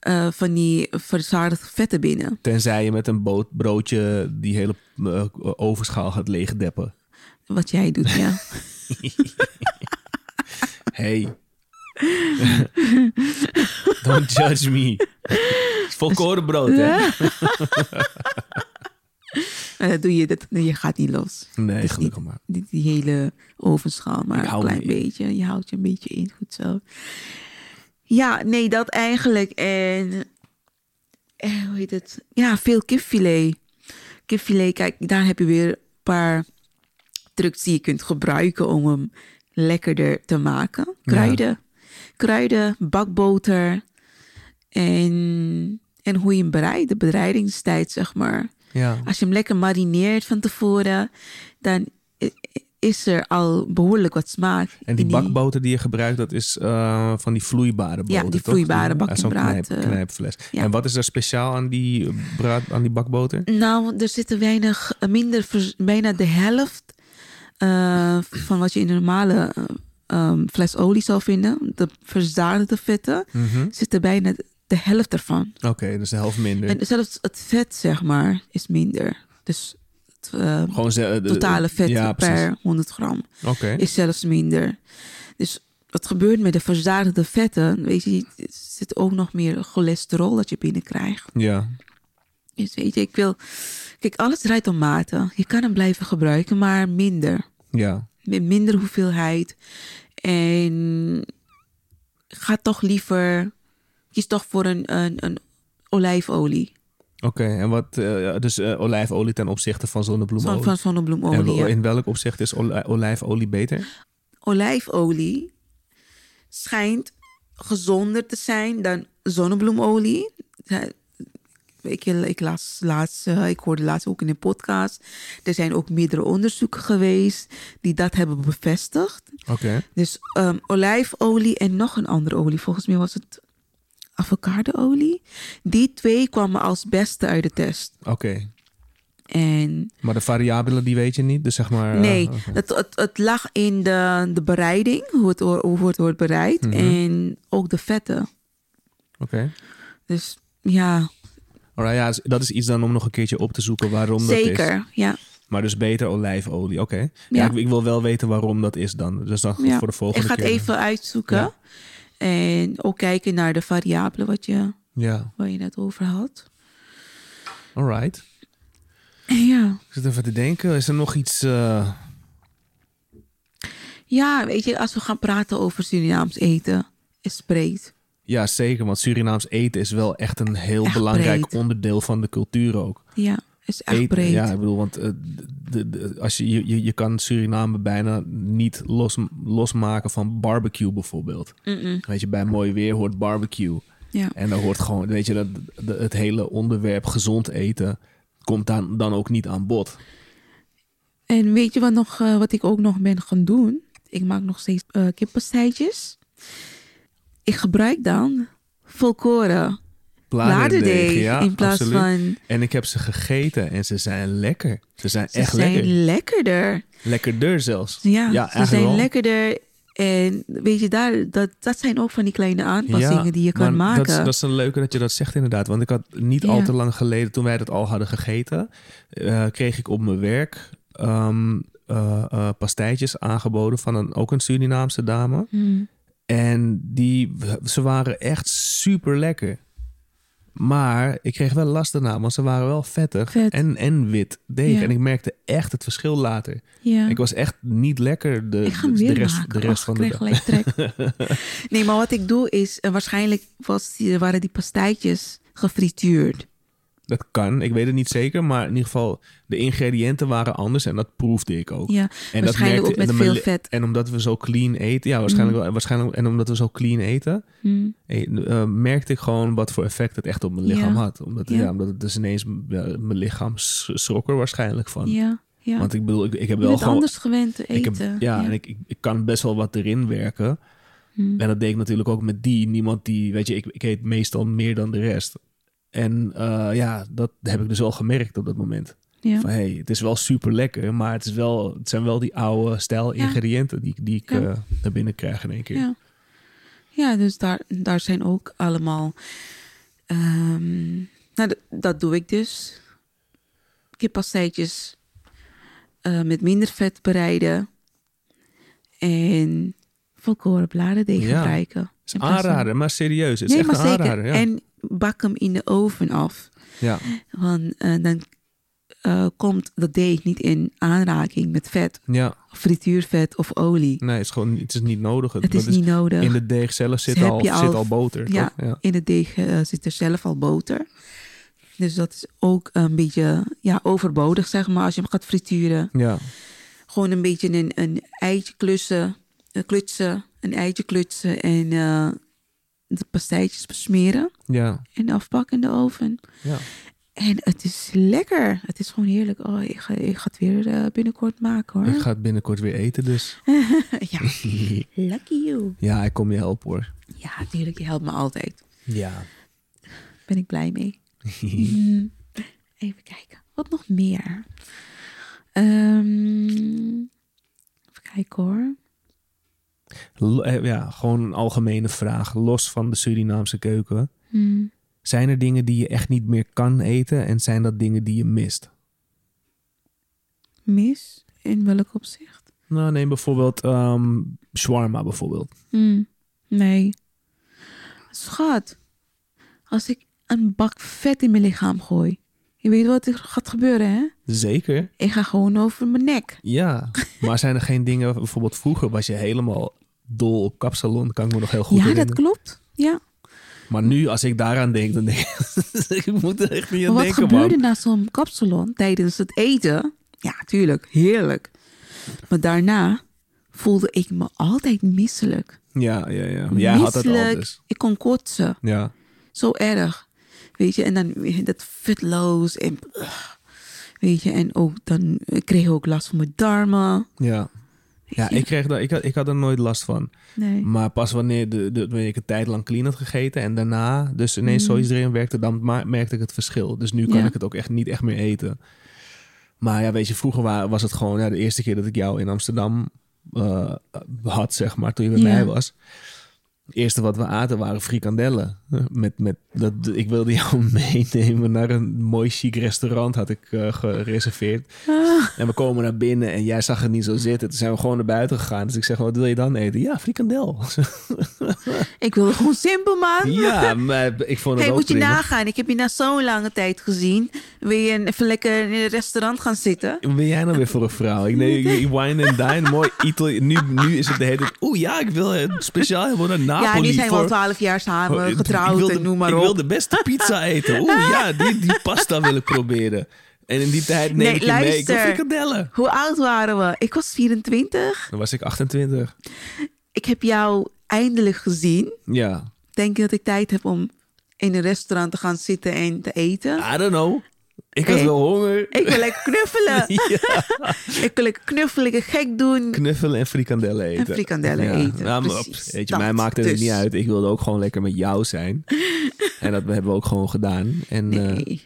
eh, van die verzadigde vetten binnen. Tenzij je met een boot, broodje die hele eh, ovenschaal gaat leegdeppen. Wat jij doet, ja. Hey. Don't judge me. Het is volkorenbrood, hè? En dat doe je, dat, je gaat niet los. Nee, Dus gelukkig niet, maar. niet die hele ovenschaal, maar een klein beetje. Je houdt je een beetje in, goed zo. Ja, nee, dat eigenlijk. En eh, hoe heet het? Ja, veel kipfilet. Kipfilet, kijk, daar heb je weer een paar trucs die je kunt gebruiken om hem lekkerder te maken. Kruiden. Kruiden, bakboter. En, en hoe je hem bereidt, de bereidingstijd, zeg maar. Ja. Als je hem lekker marineert van tevoren, dan is er al behoorlijk wat smaak. En die bakboter die je gebruikt, dat is eh, van die vloeibare boter, Ja, die toch? vloeibare Die- bak- ja, en Zo'n braad, knijp, eh, knijpfles. ja. En wat is er speciaal aan die, braad, aan die bakboter? Nou, er zitten weinig, eh, minder, bijna de helft eh, van wat je in een normale eh, ehm, fles olie zou vinden. De verzadigde vetten Mhm. zitten bijna de helft ervan. Oké, dus de helft minder. En zelfs het vet, zeg maar, is minder. Dus het eh, Gewoon de- totale vet ja, precies. per 100 gram. Oké. is zelfs minder. Dus wat gebeurt met de verzadigde vetten? Weet je, er zit ook nog meer cholesterol dat je binnenkrijgt. Ja. Dus weet je, ik wil... Kijk, alles draait om mate. Je kan hem blijven gebruiken, maar minder. Ja. Met minder hoeveelheid. En ga toch liever... Kies toch voor een, een, een olijfolie. Oké, en wat, eh, dus eh, olijfolie ten opzichte van zonnebloemolie. van en zonnebloemolie. ja. in welk opzicht is oli- olijfolie beter? olijfolie schijnt gezonder te zijn dan zonnebloemolie. Ik, ik, las laatst, eh, ik hoorde laatst ook in een podcast. Er zijn ook meerdere onderzoeken geweest die dat hebben bevestigd. Oké. Dus ehm, olijfolie en nog een andere olie. Volgens mij was het avocadoolie. Die twee kwamen als beste uit de test. Oké. En Maar de variabelen die weet je niet? Dus zeg maar... eh, Nee, oké. het, het, het lag in de, de bereiding, hoe het, hoe het wordt bereid. Mhm. En ook de vetten. Oké. Dus ja, Alright, ja, dus dat is iets dan om nog een keertje op te zoeken waarom dat is. zeker. Ja, Maar dus beter olijfolie, oké. Ja, Ja. ik, ik wil wel weten waarom dat is dan. Dus dan ja. voor de Ik volgende ga het keer. even uitzoeken. Ja. En ook kijken naar de variabelen wat je, Ja, waar je net over had. alright. Ja. Ik zit even te denken, is er nog iets... eh, ja, weet je, als we gaan praten over Surinaams eten, is breed. Ja, zeker, want Surinaams eten is wel echt een heel Echt belangrijk breed. onderdeel van de cultuur ook. Ja, is echt Eten, breed. Ja, ik bedoel, want eh, de, de- als je, je, je kan Suriname bijna niet los, losmaken van barbecue bijvoorbeeld. Mm-mm. Weet je, bij mooi weer hoort barbecue. Ja. En dan hoort gewoon, weet je, dat, dat- het hele onderwerp gezond eten komt dan, dan ook niet aan bod. En weet je wat, nog, eh, wat ik ook nog ben gaan doen? Ik maak nog steeds uh. Ik gebruik dan volkoren bladerdeeg ja, in plaats absoluut. van... En ik heb ze gegeten en ze zijn lekker. Ze zijn Ze echt zijn lekker. lekkerder. Lekkerder zelfs. Ja, Ja, ze zijn wel. lekkerder. En weet je, daar, dat, dat zijn ook van die kleine aanpassingen die je kan maken. Dat is, dat is een leuke dat je dat zegt inderdaad. Want ik had niet al te lang geleden, toen wij dat al hadden gegeten, eh, kreeg ik op mijn werk eh, pastijtjes aangeboden van een, ook een Surinaamse dame. Hmm. En die, ze waren echt super lekker. Maar ik kreeg wel last daarna, want ze waren wel vettig Vet. en, en wit deeg. Ja. En ik merkte echt het verschil later. Ja. Ik was echt niet lekker de, de, weer rest, de rest Och, van ik de dag. trek. nee, maar wat ik doe is... eh, waarschijnlijk was waren die pastijtjes gefrituurd. Dat kan, ik weet het niet zeker. Maar in ieder geval, de ingrediënten waren anders en dat proefde ik ook. Ja, en waarschijnlijk ook met en de veel vet. En omdat we zo clean eten, ja, waarschijnlijk, wel, waarschijnlijk en omdat we zo clean eten, Hmm. eh, eh, merkte ik gewoon wat voor effect het echt op mijn lichaam Ja. had. Omdat, Ja. ja. omdat het dus ineens, mijn lichaam schrok er waarschijnlijk van. Ja, ja. Want ik bedoel, ik, ik heb wel gewoon... anders gewend te Ik eten. ja, en ik, ik, ik kan best wel wat erin werken. Hmm. En dat deed ik natuurlijk ook met die. Niemand die, weet je, ik, ik eet meestal meer dan de rest. En eh, ja, dat heb ik dus wel gemerkt op dat moment. ja. Van hey, het is wel super lekker, maar het, is wel, het zijn wel die oude stijl Ja. ingrediënten die, die ik Ja. eh, naar binnen krijg in één keer. Ja, dus daar, daar zijn ook allemaal. ehm, nou, dat doe ik dus. Kippastijtjes eh met minder vet bereiden. En volkoren bladerdeeg Ja. gebruiken. Het is aanrader, maar serieus. Het is echt maar zeker. Ja. En bak hem in de oven af. ja. Want eh, dan eh, komt dat deeg niet in aanraking met vet, ja, frituurvet of olie. nee, het is gewoon het is niet nodig. Het is dat niet nodig. In de deeg zelf zit, Dus al, zit al boter. Ja, in het deeg eh, zit er zelf al boter. Dus dat is ook een beetje ja, overbodig, zeg maar, als je hem gaat frituren. ja. Gewoon een beetje een, een eitje klussen, klutsen, een eitje klutsen en eh, de pastijtjes besmeren ja. en afpakken in de oven. ja. En het is lekker. Het is gewoon heerlijk. Oh, ik ga, ik ga het weer eh, binnenkort maken hoor. Ik ga het binnenkort weer eten, dus. ja, lucky you. Ja, ik kom je helpen hoor. Ja, natuurlijk. Je helpt me altijd. Ja. Ben ik blij mee. Mm, Even kijken. Wat nog meer? Ehm, even kijken hoor. Eh, ja, gewoon een algemene vraag. Los van de Surinaamse keuken. Hmm. Zijn er dingen die je echt niet meer kan eten? En zijn dat dingen die je mist? Mis? In welk opzicht? Nou, neem bijvoorbeeld ehm shawarma bijvoorbeeld. Hmm, Nee. Schat, als ik een bak vet in mijn lichaam gooi, je weet wat er gaat gebeuren, hè? Zeker. Ik ga gewoon over mijn nek. Ja. Maar zijn er geen dingen... Bijvoorbeeld vroeger was je helemaal dol op kapsalon. Kan ik me nog heel goed ja, herinneren. dat klopt. Ja. Maar nu, als ik daaraan denk, dan denk ik... ik moet er echt niet aan wat denken, gebeurde man. na zo'n kapsalon tijdens het eten? Ja, tuurlijk, heerlijk. Maar daarna voelde ik me altijd misselijk. Ja, ja, ja. Jij had al Misselijk. dus. Ik kon kotsen. Ja. Zo erg. Weet je, en dan dat vetloos en... weet je, en ook dan ik kreeg ik ook last van mijn darmen. Ja. Ja, ik, kreeg daar, ik, had, ik had er nooit last van. Nee. Maar pas wanneer, de, de, wanneer ik een tijd lang clean had gegeten en daarna dus ineens Mhm. zoiets erin werkte, dan merkte ik het verschil. Dus nu kan Ja. ik het ook echt niet echt meer eten. Maar ja, weet je, vroeger wa- was het gewoon ja, de eerste keer dat ik jou in Amsterdam eh, had, zeg maar, toen je bij Ja. mij was. Het eerste wat we aten waren frikandellen. Met, met, dat, ik wilde jou meenemen naar een mooi chic restaurant, had ik eh, gereserveerd. Ah, En we komen naar binnen en jij zag het niet zo zitten. Toen zijn we gewoon naar buiten gegaan. Dus ik zeg, wat wil je dan eten? Ja, frikandel. ik wilde gewoon simpel, man. ja, maar ik vond het Hey, ook moet je prima. nagaan. Ik heb je na zo'n lange tijd gezien. Wil je even lekker in een restaurant gaan zitten? Wat ben jij nou weer voor een vrouw? Ik neem ik- wine and dine, mooi Italië. Nu, nu is het de hele Oeh ja, ik wil het speciaal helemaal naar Napoli. ja, nu zijn we al twaalf jaar samen Oh, ik- getrouwd ik wil en noem maar Ik op. wil de beste pizza eten. Oeh ja, die, die pasta wil ik proberen. En in die tijd neem Nee, ik je mee. Ik wil luister. frikandellen. Hoe oud waren we? Ik was 24. Dan was ik 28. Ik heb jou eindelijk gezien. Ja, Denk je dat ik tijd heb om in een restaurant te gaan zitten en te eten. I don't know. Ik had Hey. wel honger. Ik wil lekker knuffelen. ik wil lekker knuffelen, lekker gek doen. Knuffelen en frikandellen eten. En frikandellen eten, Nou, precies, weet je, mij maakte het dus. niet uit. Ik wilde ook gewoon lekker met jou zijn. en dat hebben we ook gewoon gedaan. En eh, Nee.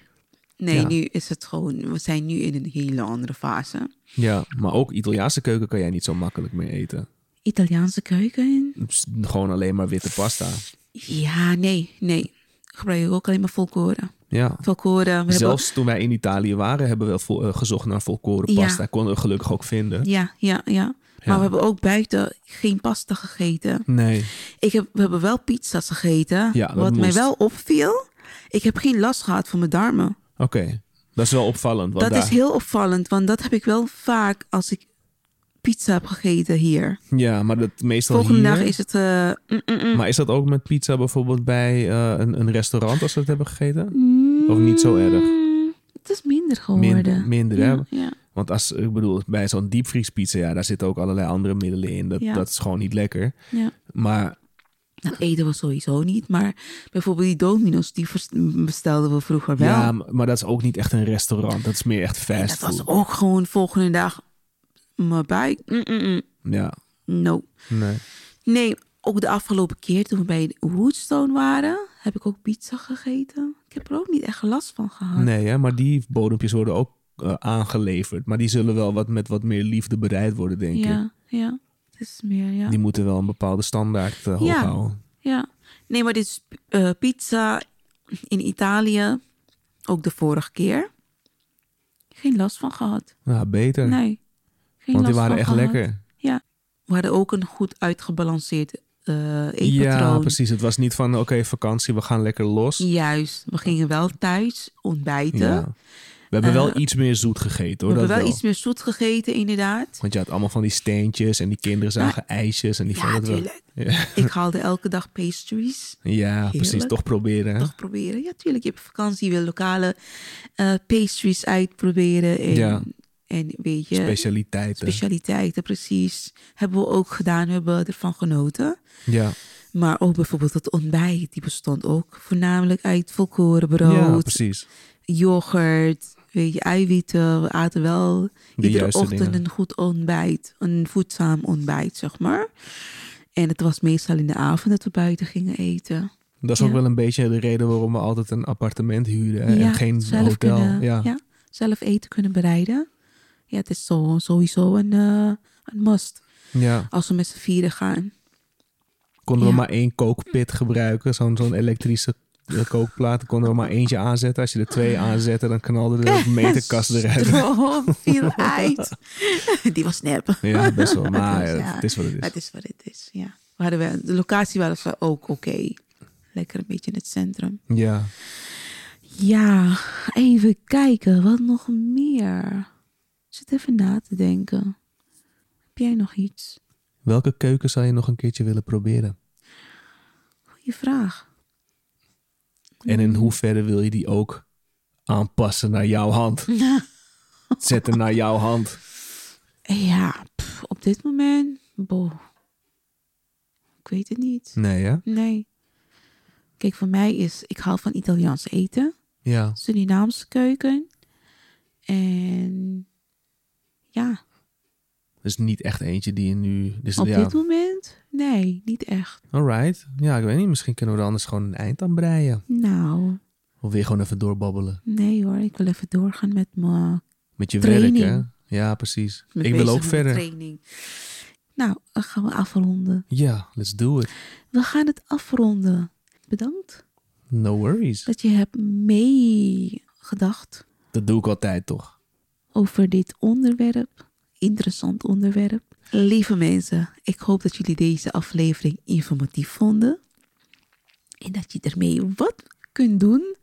Nee, ja. nu is het gewoon... We zijn nu in een hele andere fase. ja, maar ook Italiaanse keuken kan jij niet zo makkelijk meer eten. Italiaanse keuken? Gewoon alleen maar witte pasta. Ja, nee, nee. Gebruik ik ook alleen maar volkoren. Ja. Volkoren. We hebben, Zelfs toen wij in Italië waren, hebben we vol- eh, gezocht naar volkoren Ja. pasta. Konden we gelukkig ook vinden. ja, ja, ja. Maar we hebben ook buiten geen pasta gegeten. Nee. Ik heb, we hebben wel pizza's gegeten. Ja, Wat mij wel opviel, ik heb geen last gehad van mijn darmen. Oké. Dat is wel opvallend. Want dat daar, is heel opvallend, want dat heb ik wel vaak als ik pizza heb gegeten hier. Ja, maar dat meestal Volgende hier... dag is het... eh, mm, mm, mm. Maar is dat ook met pizza bijvoorbeeld bij eh, een, een restaurant als we het hebben gegeten? Of niet zo erg? Het is minder geworden. Minder, minder hè? ja, ja. Want als, ik bedoel, bij zo'n diepvriespizza, ja, daar zitten ook allerlei andere middelen in. Dat, Ja. dat is gewoon niet lekker. ja. Maar Dat eten we sowieso niet. Maar bijvoorbeeld die Domino's, die bestelden we vroeger wel. ja, maar dat is ook niet echt een restaurant. Dat is meer echt fast dat was food. ook gewoon volgende dag mijn buik. Mm, mm, mm. Ja, No. nee. Nee, ook de afgelopen keer toen we bij Woodstone waren, heb ik ook pizza gegeten. Ik heb er ook niet echt last van gehad. Nee, hè, maar die bodempjes worden ook eh, aangeleverd. Maar die zullen wel wat, met wat meer liefde bereid worden, denk ik. ja, ja. Het is meer, ja. Die moeten wel een bepaalde standaard eh, hoog Ja. houden. ja. Nee, maar dit is eh, pizza in Italië, ook de vorige keer. Geen last van gehad. Ja, beter. Nee. Geen want die waren echt gehad. lekker. Ja. We hadden ook een goed uitgebalanceerd eh eetpatroon. Ja, precies. Het was niet van, oké, vakantie, we gaan lekker los. Juist. We gingen wel thuis ontbijten. Ja. We hebben wel Eh, iets meer zoet gegeten, We hoor. hebben dat wel wel. iets meer zoet gegeten, inderdaad. Want je had allemaal van die steentjes en die kinderen zagen ijsjes en die Ja, vonden het wel... Ja, Ik haalde elke dag pastries. ja precies. Toch proberen, hè? Toch proberen. Ja, tuurlijk. Je hebt vakantie, je wil lokale eh, pastries uitproberen. En, Ja. En weet je, Specialiteiten. specialiteiten, precies. Hebben we ook gedaan. We hebben ervan genoten. ja. Maar ook bijvoorbeeld het ontbijt. Die bestond ook voornamelijk uit volkorenbrood, ja, precies. yoghurt, weet je, eiwitten. We aten wel De iedere ochtend dingen. een goed ontbijt. Een voedzaam ontbijt, zeg maar. En het was meestal in de avond dat we buiten gingen eten. Dat is ook Ja. wel een beetje de reden waarom we altijd een appartement huren hè, en geen hotel. Kunnen, ja. ja. zelf eten kunnen bereiden. Ja, het is zo, sowieso een, eh, een must ja. als we met z'n vieren gaan. Konden we maar één kookpit gebruiken, zo'n zo'n elektrische eh, kookplaat. Konden we maar eentje aanzetten. Als je er twee aanzette, dan knalde de meterkast eruit. Stroom viel uit. Die was nep. Ja, best wel. Maar Dus ja, het is wat het is. Het is wat het is, ja. We hadden wel, de locatie was ook oké. Lekker een beetje in het centrum. Ja. Ja, even kijken. Wat nog meer? Zit even na te denken. Heb jij nog iets? Welke keuken zou je nog een keertje willen proberen? Goeie vraag. En in hoeverre wil je die ook aanpassen naar jouw hand? Zetten naar jouw hand. Ja, pff, op dit moment... Boh. Ik weet het niet. Nee, hè? Nee. Kijk, voor mij is... Ik hou van Italiaans eten. Ja. Surinaamse keuken. En... Ja, Dus niet echt eentje die je nu... Dus, op ja. dit moment? Nee, niet echt. Alright. Ja, ik weet niet. Misschien kunnen we er anders gewoon een eind aan breien. Nou, Of weer gewoon even doorbabbelen. nee hoor. Ik wil even doorgaan met mijn Met je Training. werk, hè? Ja, precies. met ik wil ook verder. Training. Nou, dan gaan we afronden. Ja, let's do it. We gaan het afronden. Bedankt No worries. dat je hebt meegedacht Dat doe ik altijd, toch? Over dit onderwerp. Interessant onderwerp. Lieve mensen, ik hoop dat jullie deze aflevering informatief vonden. En dat je ermee wat kunt doen.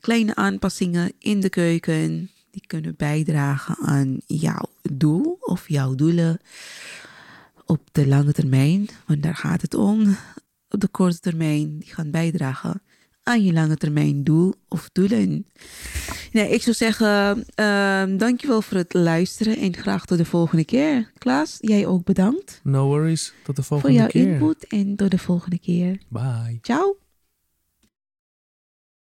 Kleine aanpassingen in de keuken. Die kunnen bijdragen aan jouw doel of jouw doelen op de lange termijn. Want daar gaat het om. Op de korte termijn. Die gaan bijdragen aan je lange termijn doel of doelen. Nee, ik zou zeggen, ehm dankjewel voor het luisteren en graag tot de volgende keer. Klaas, jij ook bedankt No worries. Tot de voor volgende jouw keer. input en tot de volgende keer. Bye. Ciao!